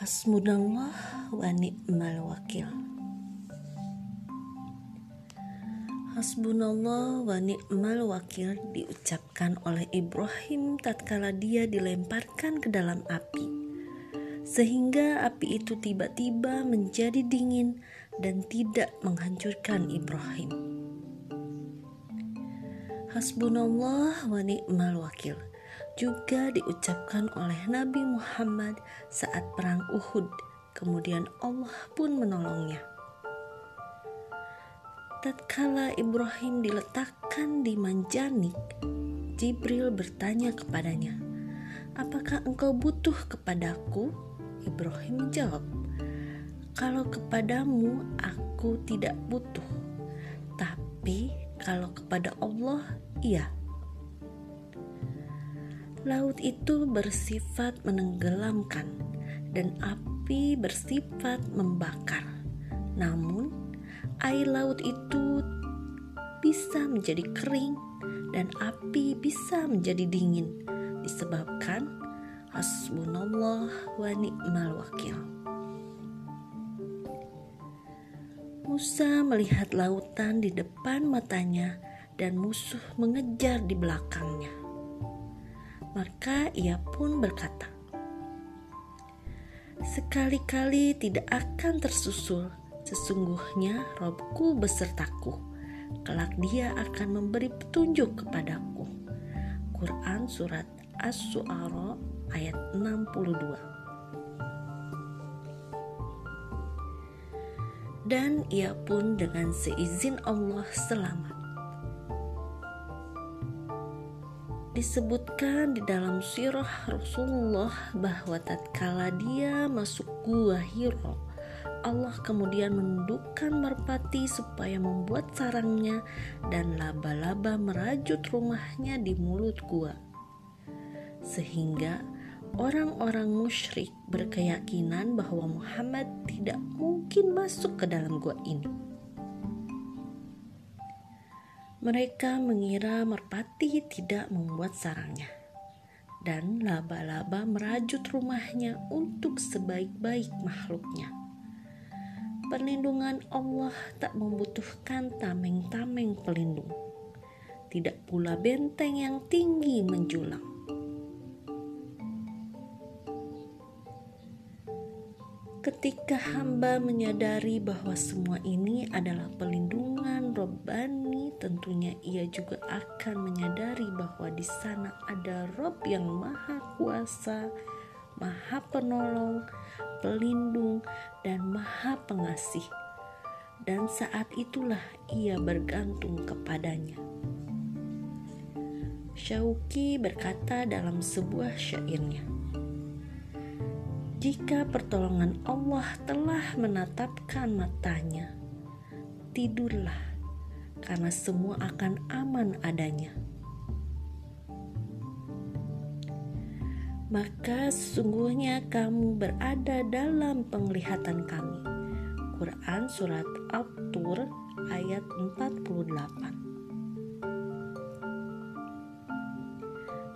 Hasbunallah wa ni'mal wakil. Hasbunallah wa ni'mal wakil diucapkan oleh Ibrahim tatkala dia dilemparkan ke dalam api. Sehingga api itu tiba-tiba menjadi dingin dan tidak menghancurkan Ibrahim. Hasbunallah wa ni'mal wakil juga diucapkan oleh Nabi Muhammad saat perang Uhud. Kemudian Allah pun menolongnya. Tatkala Ibrahim diletakkan di manjanik, Jibril bertanya kepadanya, "Apakah engkau butuh kepadaku?" Ibrahim menjawab, "Kalau kepadamu aku tidak butuh, tapi kalau kepada Allah, iya." Laut itu bersifat menenggelamkan dan api bersifat membakar. Namun, air laut itu bisa menjadi kering dan api bisa menjadi dingin disebabkan hasbunallah wa ni'mal wakil. Musa melihat lautan di depan matanya dan musuh mengejar di belakangnya. Maka ia pun berkata, "Sekali-kali tidak akan tersusul. Sesungguhnya Robku besertaku. Kelak Dia akan memberi petunjuk kepadaku." Quran Surat As-Su'ara ayat 62 Dan ia pun dengan seizin Allah selamat. Disebutkan di dalam sirah Rasulullah bahwa tatkala dia masuk gua Hiro, Allah kemudian menundukkan merpati supaya membuat sarangnya dan laba-laba merajut rumahnya di mulut gua. Sehingga orang-orang musyrik berkeyakinan bahwa Muhammad tidak mungkin masuk ke dalam gua ini. Mereka mengira merpati tidak membuat sarangnya, dan laba-laba merajut rumahnya untuk sebaik-baik makhluknya. Perlindungan Allah tak membutuhkan tameng-tameng pelindung, tidak pula benteng yang tinggi menjulang. Ketika hamba menyadari bahwa semua ini adalah perlindungan Robbani, tentunya ia juga akan menyadari bahwa di sana ada Rob yang maha kuasa, maha penolong, pelindung, dan maha pengasih. Dan saat itulah ia bergantung kepadanya. Syauki berkata dalam sebuah syairnya, jika pertolongan Allah telah menatapkan matanya, tidurlah, karena semua akan aman adanya. Maka sesungguhnya kamu berada dalam penglihatan kami. Quran Surat At-Tur ayat 48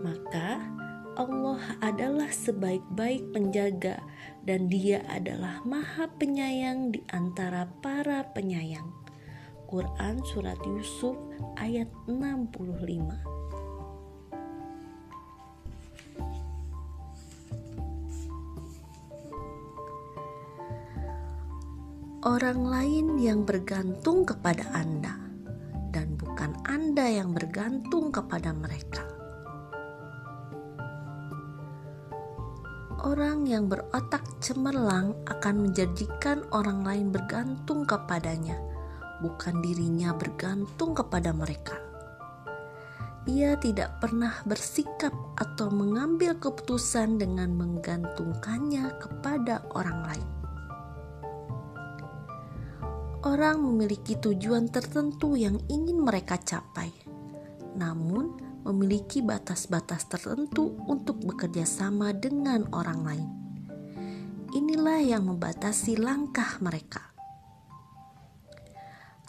Maka Allah adalah sebaik-baik penjaga dan dia adalah maha penyayang di antara para penyayang. Quran Surat Yusuf ayat 65 Orang lain yang bergantung kepada Anda dan bukan Anda yang bergantung kepada mereka. Orang yang berotak cemerlang akan menjadikan orang lain bergantung kepadanya, bukan dirinya bergantung kepada mereka. Ia tidak pernah bersikap atau mengambil keputusan dengan menggantungkannya kepada orang lain. Orang memiliki tujuan tertentu yang ingin mereka capai, namun memiliki batas-batas tertentu untuk bekerja sama dengan orang lain. Inilah yang membatasi langkah mereka.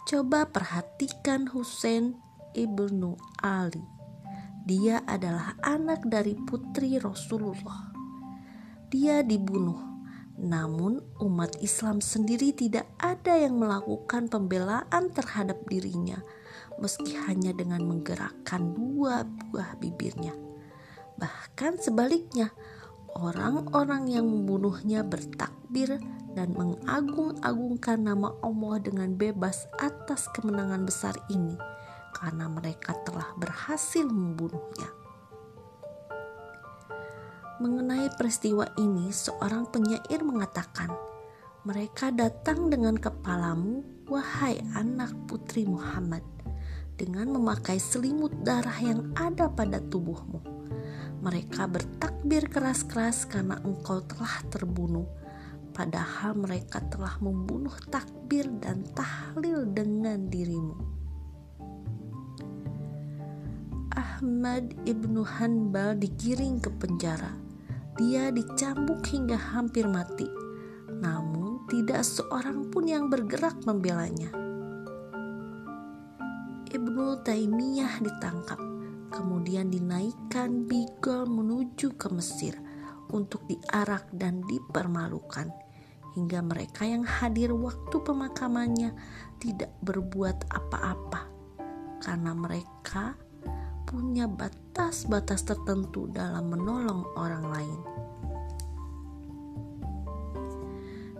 Coba perhatikan Hussein ibnu Ali. Dia adalah anak dari putri Rasulullah. Dia dibunuh Namun, umat Islam sendiri tidak ada yang melakukan pembelaan terhadap dirinya, meski hanya dengan menggerakkan dua buah bibirnya. Bahkan sebaliknya, orang-orang yang membunuhnya bertakbir dan mengagung-agungkan nama Allah dengan bebas atas kemenangan besar ini karena mereka telah berhasil membunuhnya. Mengenai peristiwa ini, seorang penyair mengatakan, "Mereka datang dengan kepalamu, wahai anak putri Muhammad, dengan memakai selimut darah yang ada pada tubuhmu. Mereka bertakbir keras-keras karena engkau telah terbunuh, padahal mereka telah membunuh takbir dan tahlil dengan dirimu." Ahmad ibnu Hanbal digiring ke penjara dia dicambuk hingga hampir mati, namun tidak seorang pun yang bergerak membelanya. Taimiyah ditangkap, kemudian dinaikkan Bigol menuju ke Mesir untuk diarak dan dipermalukan hingga mereka yang hadir waktu pemakamannya tidak berbuat apa-apa karena mereka punya batas-batas tertentu dalam menolong orang lain.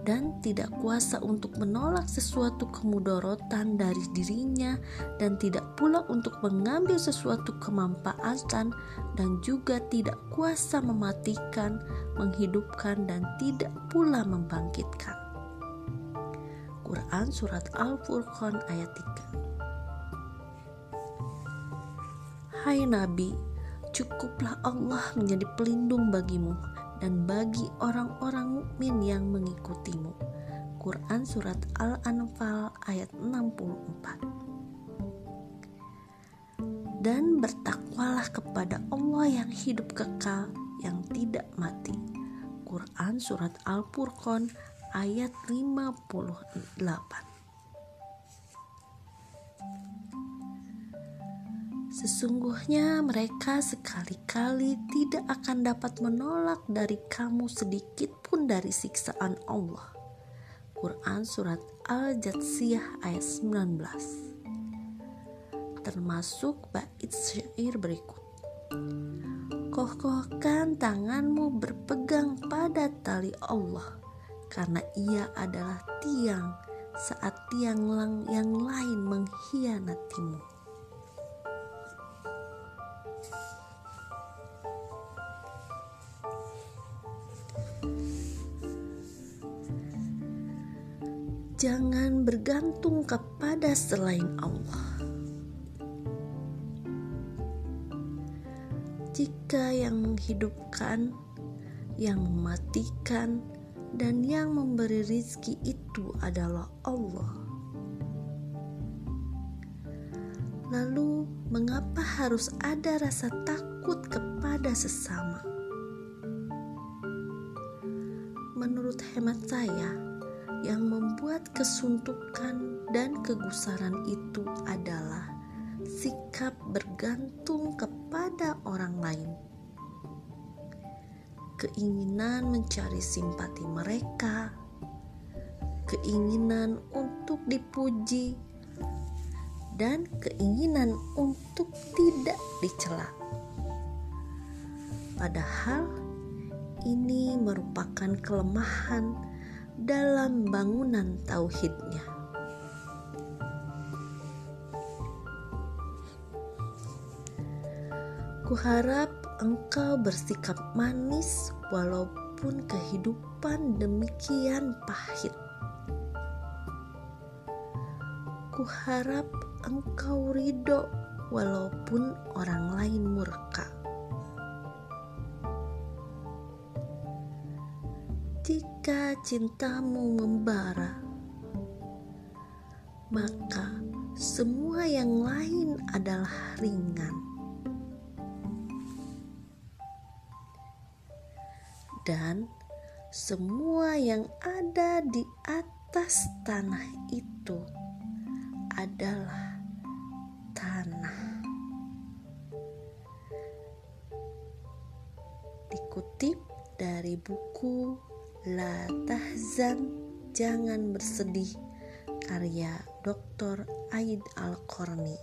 Dan tidak kuasa untuk menolak sesuatu kemudorotan dari dirinya dan tidak pula untuk mengambil sesuatu kemanfaatan dan juga tidak kuasa mematikan, menghidupkan dan tidak pula membangkitkan. Quran Surat Al-Furqan ayat 3 Hai Nabi, cukuplah Allah menjadi pelindung bagimu dan bagi orang-orang mukmin yang mengikutimu. Quran Surat Al-Anfal ayat 64 Dan bertakwalah kepada Allah yang hidup kekal yang tidak mati. Quran Surat Al-Furqan ayat 58 Sesungguhnya mereka sekali-kali tidak akan dapat menolak dari kamu sedikit pun dari siksaan Allah. Quran Surat Al-Jatsiyah ayat 19 Termasuk bait syair berikut. Kokohkan tanganmu berpegang pada tali Allah Karena ia adalah tiang saat tiang yang lain mengkhianatimu jangan bergantung kepada selain Allah. Jika yang menghidupkan, yang mematikan, dan yang memberi rizki itu adalah Allah. Lalu, mengapa harus ada rasa takut kepada sesama? Menurut hemat saya, yang membuat kesuntukan dan kegusaran itu adalah sikap bergantung kepada orang lain. Keinginan mencari simpati mereka, keinginan untuk dipuji, dan keinginan untuk tidak dicela. Padahal ini merupakan kelemahan dalam bangunan tauhidnya. Kuharap engkau bersikap manis walaupun kehidupan demikian pahit. Kuharap engkau ridho walaupun orang lain murka. Cintamu membara, maka semua yang lain adalah ringan. Dan semua yang ada di atas tanah itu adalah tanah. Dikutip dari buku La tahzan, jangan bersedih. Karya Dr. Aid Al-Qarni.